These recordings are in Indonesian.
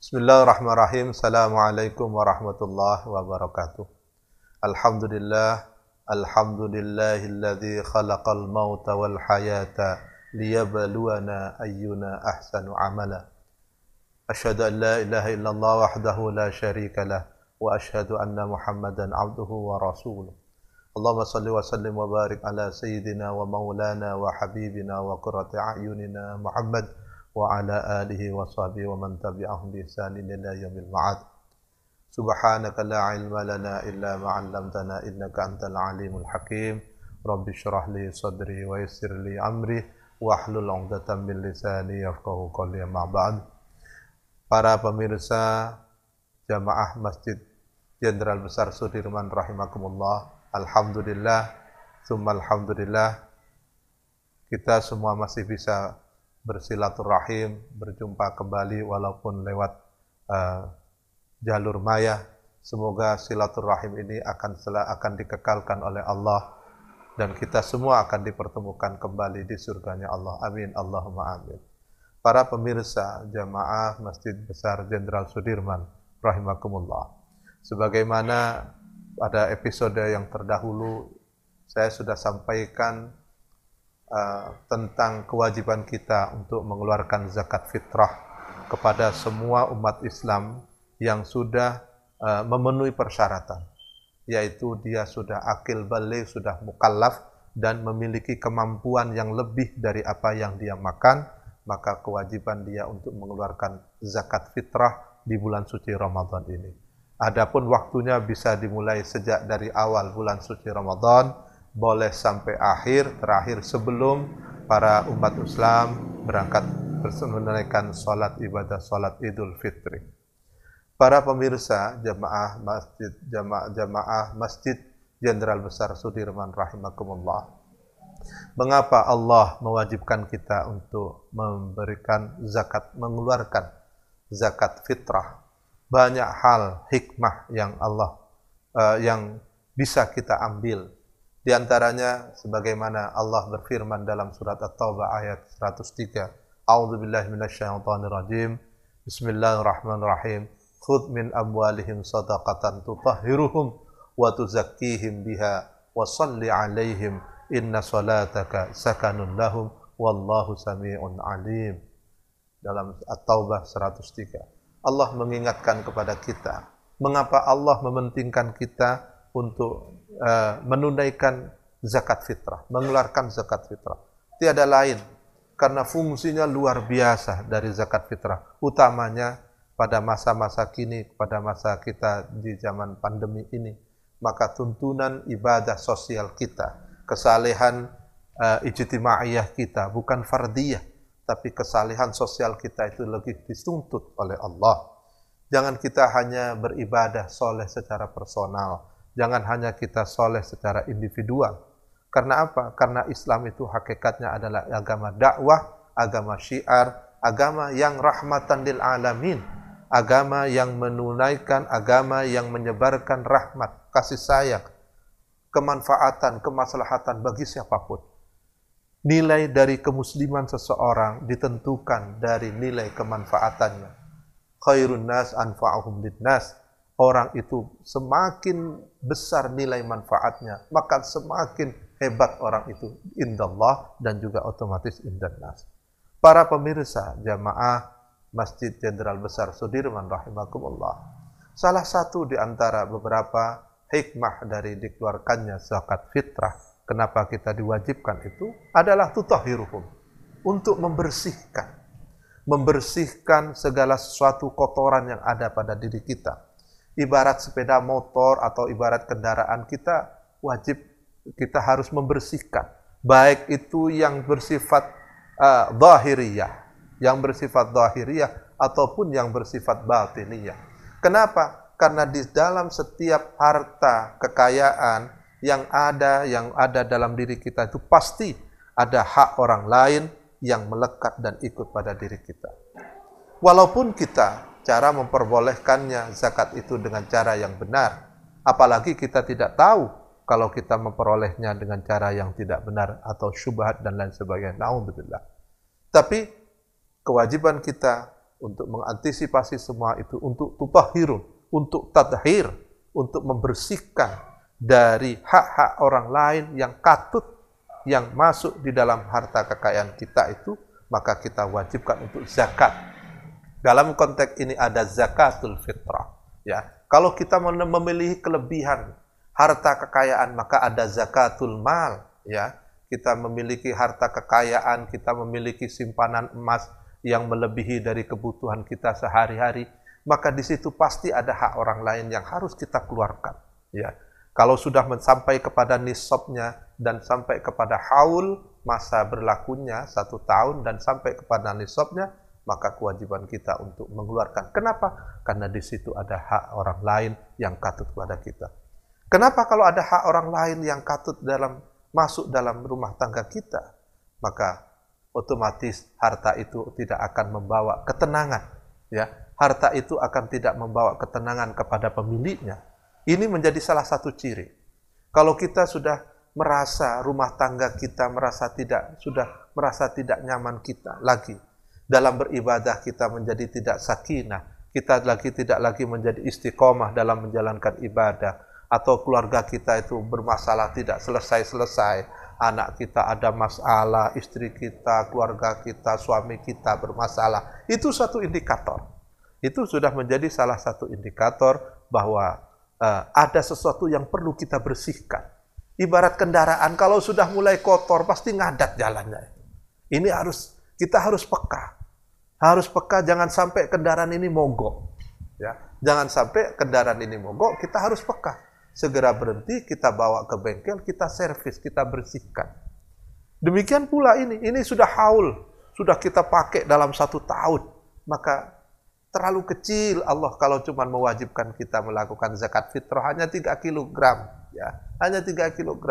بسم الله الرحمن الرحيم السلام عليكم ورحمة الله وبركاته الحمد لله الحمد لله الذي خلق الموت والحياة ليبلونا أينا أحسن عملا أشهد أن لا إله إلا الله وحده لا شريك له وأشهد أن محمدا عبده ورسوله اللهم صل وسلم وبارك على سيدنا ومولانا وحبيبنا وقرة أعيننا محمد wa man tabi'ahum bi ihsanin ila yaumil ma'ad. Subhanaka la ilma lana illa ma 'allamtana innaka antal alimul hakim. Rabbi shrah li sadri wa yassir li amri wahlul 'uqdatam min lisani yafqahu qawli ma ba'd. Para pemirsa jamaah Masjid Jenderal Besar Sudirman rahimakumullah. Alhamdulillah, summa alhamdulillah kita semua masih bisa bersilaturahim, berjumpa kembali walaupun lewat uh, jalur maya. Semoga silaturahim ini akan akan dikekalkan oleh Allah dan kita semua akan dipertemukan kembali di surganya Allah. Amin. Allahumma amin. Para pemirsa jamaah Masjid Besar Jenderal Sudirman rahimakumullah. Sebagaimana pada episode yang terdahulu saya sudah sampaikan uh, tentang kewajiban kita untuk mengeluarkan zakat fitrah kepada semua umat Islam yang sudah uh, memenuhi persyaratan yaitu dia sudah akil balik, sudah mukallaf dan memiliki kemampuan yang lebih dari apa yang dia makan, maka kewajiban dia untuk mengeluarkan zakat fitrah di bulan suci Ramadan ini. Adapun waktunya bisa dimulai sejak dari awal bulan suci Ramadan, boleh sampai akhir, terakhir sebelum para umat Islam berangkat menunaikan salat ibadah salat Idul Fitri. Para pemirsa jamaah masjid jamaah jamaah Masjid Jenderal Besar Sudirman rahimakumullah. Mengapa Allah mewajibkan kita untuk memberikan zakat, mengeluarkan zakat fitrah banyak hal hikmah yang Allah uh, yang bisa kita ambil. Di antaranya sebagaimana Allah berfirman dalam surat At-Taubah ayat 103. A'udzu billahi minasyaitonir rajim. Bismillahirrahmanirrahim. Khudh min amwalihim sadaqatan tutahhiruhum wa tuzakkihim biha wa salli 'alaihim inna salataka sakanun lahum wallahu samii'un 'alim. Dalam At-Taubah 103. Allah mengingatkan kepada kita. Mengapa Allah mementingkan kita untuk uh, menunaikan zakat fitrah, mengeluarkan zakat fitrah. Tiada lain karena fungsinya luar biasa dari zakat fitrah, utamanya pada masa-masa kini, pada masa kita di zaman pandemi ini, maka tuntunan ibadah sosial kita, kesalehan uh, ijtimaiyah kita, bukan fardiyah, tapi kesalehan sosial kita itu lebih dituntut oleh Allah. Jangan kita hanya beribadah soleh secara personal. Jangan hanya kita soleh secara individual. Karena apa? Karena Islam itu hakikatnya adalah agama dakwah, agama syiar, agama yang rahmatan lil alamin. Agama yang menunaikan, agama yang menyebarkan rahmat, kasih sayang, kemanfaatan, kemaslahatan bagi siapa pun nilai dari kemusliman seseorang ditentukan dari nilai kemanfaatannya. Khairun nas anfa'uhum nas. Orang itu semakin besar nilai manfaatnya, maka semakin hebat orang itu indallah dan juga otomatis indannas. Para pemirsa jamaah Masjid Jenderal Besar Sudirman rahimakumullah. Salah satu di antara beberapa hikmah dari dikeluarkannya zakat fitrah kenapa kita diwajibkan itu adalah tutahiruhum untuk membersihkan membersihkan segala sesuatu kotoran yang ada pada diri kita ibarat sepeda motor atau ibarat kendaraan kita wajib kita harus membersihkan. Baik itu yang bersifat uh, yang bersifat zahiriyah ataupun yang bersifat batiniyah. Kenapa? Karena di dalam setiap harta kekayaan yang ada yang ada dalam diri kita itu pasti ada hak orang lain yang melekat dan ikut pada diri kita. Walaupun kita cara memperbolehkannya zakat itu dengan cara yang benar, apalagi kita tidak tahu kalau kita memperolehnya dengan cara yang tidak benar atau syubhat dan lain sebagainya. Nauzubillah. Tapi kewajiban kita untuk mengantisipasi semua itu, untuk tutahirun, untuk tadhir, untuk membersihkan dari hak-hak orang lain yang katut yang masuk di dalam harta kekayaan kita itu, maka kita wajibkan untuk zakat. Dalam konteks ini ada zakatul fitrah. Ya, kalau kita memilih kelebihan harta kekayaan, maka ada zakatul mal. Ya, kita memiliki harta kekayaan, kita memiliki simpanan emas, yang melebihi dari kebutuhan kita sehari-hari, maka di situ pasti ada hak orang lain yang harus kita keluarkan. Ya, kalau sudah sampai kepada nisabnya dan sampai kepada haul masa berlakunya satu tahun dan sampai kepada nisabnya, maka kewajiban kita untuk mengeluarkan. Kenapa? Karena di situ ada hak orang lain yang katut kepada kita. Kenapa kalau ada hak orang lain yang katut dalam masuk dalam rumah tangga kita, maka otomatis harta itu tidak akan membawa ketenangan ya harta itu akan tidak membawa ketenangan kepada pemiliknya ini menjadi salah satu ciri kalau kita sudah merasa rumah tangga kita merasa tidak sudah merasa tidak nyaman kita lagi dalam beribadah kita menjadi tidak sakinah kita lagi tidak lagi menjadi istiqomah dalam menjalankan ibadah atau keluarga kita itu bermasalah tidak selesai-selesai anak kita ada masalah, istri kita, keluarga kita, suami kita bermasalah. Itu satu indikator. Itu sudah menjadi salah satu indikator bahwa uh, ada sesuatu yang perlu kita bersihkan. Ibarat kendaraan kalau sudah mulai kotor pasti ngadat jalannya. Ini harus kita harus peka. Harus peka jangan sampai kendaraan ini mogok. Ya, jangan sampai kendaraan ini mogok, kita harus peka. Segera berhenti, kita bawa ke bengkel, kita servis, kita bersihkan. Demikian pula ini, ini sudah haul, sudah kita pakai dalam satu tahun, maka terlalu kecil Allah kalau cuma mewajibkan kita melakukan zakat fitrah hanya 3 kg ya. Hanya 3 kg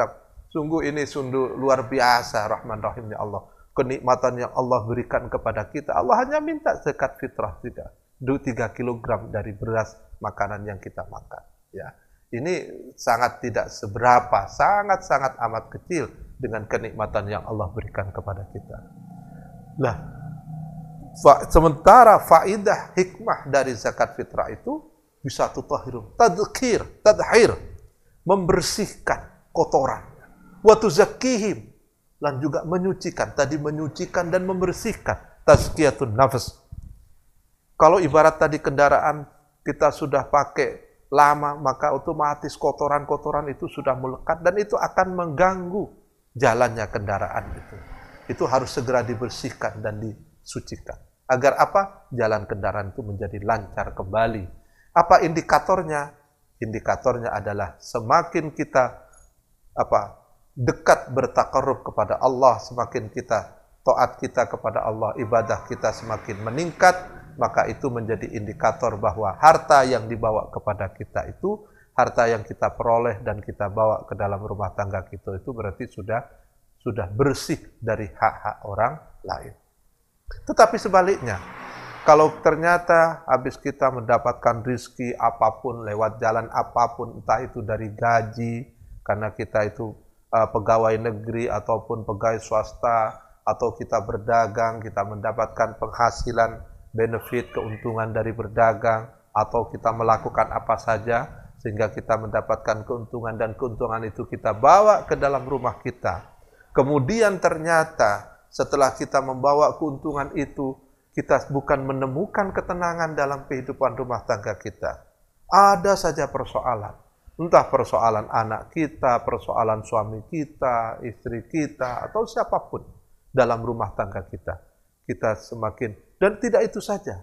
sungguh ini sungguh luar biasa rahman rahimnya Allah kenikmatan yang Allah berikan kepada kita Allah hanya minta zakat fitrah tidak 3 kg dari beras makanan yang kita makan ya ini sangat tidak seberapa, sangat-sangat amat kecil dengan kenikmatan yang Allah berikan kepada kita. Nah, fa sementara faidah hikmah dari zakat fitrah itu bisa tutahirun, tadkir, tadhir, membersihkan kotoran. Wa tuzakkihim dan juga menyucikan, tadi menyucikan dan membersihkan, tazkiyatun nafas. Kalau ibarat tadi kendaraan kita sudah pakai lama, maka otomatis kotoran-kotoran itu sudah melekat dan itu akan mengganggu jalannya kendaraan itu. Itu harus segera dibersihkan dan disucikan. Agar apa? Jalan kendaraan itu menjadi lancar kembali. Apa indikatornya? Indikatornya adalah semakin kita apa dekat bertakarub kepada Allah, semakin kita taat kita kepada Allah, ibadah kita semakin meningkat, maka itu menjadi indikator bahwa harta yang dibawa kepada kita itu harta yang kita peroleh dan kita bawa ke dalam rumah tangga kita itu berarti sudah sudah bersih dari hak-hak orang lain. Tetapi sebaliknya, kalau ternyata habis kita mendapatkan rizki apa pun lewat jalan apa pun, entah itu dari gaji, karena kita itu uh, pegawai negeri ataupun pegawai swasta, atau kita berdagang, kita mendapatkan penghasilan benefit, keuntungan dari berdagang, atau kita melakukan apa saja sehingga kita mendapatkan keuntungan dan keuntungan itu kita bawa ke dalam rumah kita. Kemudian ternyata setelah kita membawa keuntungan itu, kita bukan menemukan ketenangan dalam kehidupan rumah tangga kita. Ada saja persoalan. Entah persoalan anak kita, persoalan suami kita, istri kita, atau siapa pun dalam rumah tangga kita. Kita semakin dan tidak itu saja.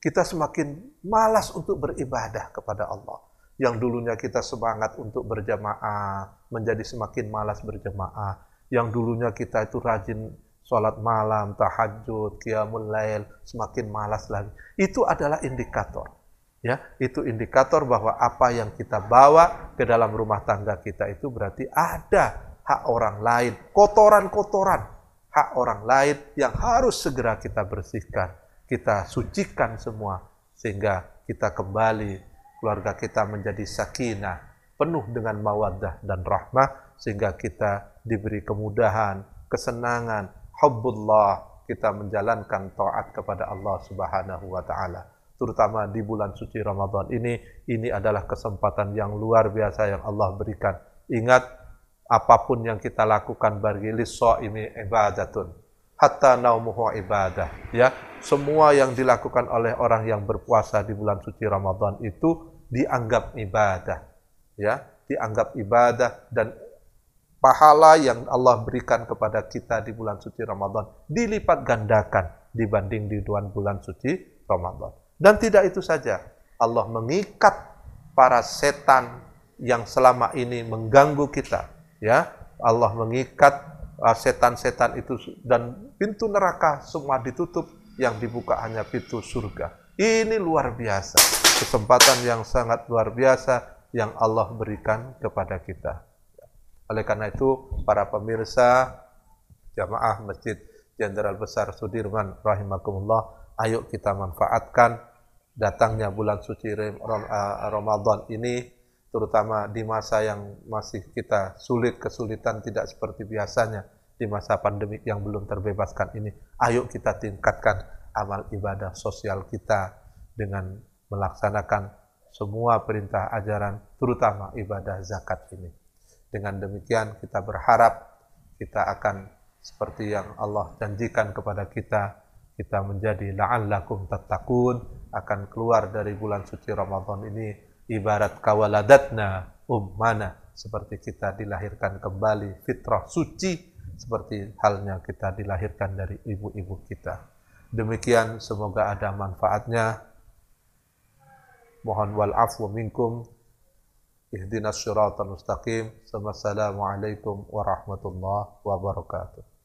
Kita semakin malas untuk beribadah kepada Allah. Yang dulunya kita semangat untuk berjamaah, menjadi semakin malas berjamaah. Yang dulunya kita itu rajin sholat malam, tahajud, qiyamul lail, semakin malas lagi. Itu adalah indikator. Ya, itu indikator bahwa apa yang kita bawa ke dalam rumah tangga kita itu berarti ada hak orang lain, kotoran-kotoran hak orang lain yang harus segera kita bersihkan, kita sucikan semua sehingga kita kembali keluarga kita menjadi sakinah, penuh dengan mawaddah dan rahmah sehingga kita diberi kemudahan, kesenangan, hubbullah, kita menjalankan taat kepada Allah Subhanahu wa taala. Terutama di bulan suci Ramadan ini, ini adalah kesempatan yang luar biasa yang Allah berikan. Ingat, apa pun yang kita lakukan bagi liso ini ibadatun. Hatta naumuhu ibadah. Ya, semua yang dilakukan oleh orang yang berpuasa di bulan suci Ramadan itu dianggap ibadah. Ya, dianggap ibadah dan pahala yang Allah berikan kepada kita di bulan suci Ramadan dilipat gandakan dibanding di bulan bulan suci Ramadan. Dan tidak itu saja, Allah mengikat para setan yang selama ini mengganggu kita, ya. Allah mengikat uh, setan-setan itu dan pintu neraka semua ditutup yang dibuka hanya pintu surga. Ini luar biasa, kesempatan yang sangat luar biasa yang Allah berikan kepada kita. Oleh karena itu, para pemirsa jamaah Masjid Jenderal Besar Sudirman rahimakumullah, ayo kita manfaatkan datangnya bulan suci eh, Ramadan ini terutama di masa yang masih kita sulit kesulitan tidak seperti biasanya di masa pandemik yang belum terbebaskan ini. Ayo kita tingkatkan amal ibadah sosial kita dengan melaksanakan semua perintah ajaran terutama ibadah zakat ini. Dengan demikian kita berharap kita akan seperti yang Allah janjikan kepada kita, kita menjadi la'allakum tattaqun akan keluar dari bulan suci Ramadan ini ibarat kawaladatna ummana seperti kita dilahirkan kembali fitrah suci seperti halnya kita dilahirkan dari ibu-ibu kita. Demikian semoga ada manfaatnya. Mohon wal afwa minkum ihdinas syiratal mustaqim. Wassalamualaikum warahmatullahi wabarakatuh.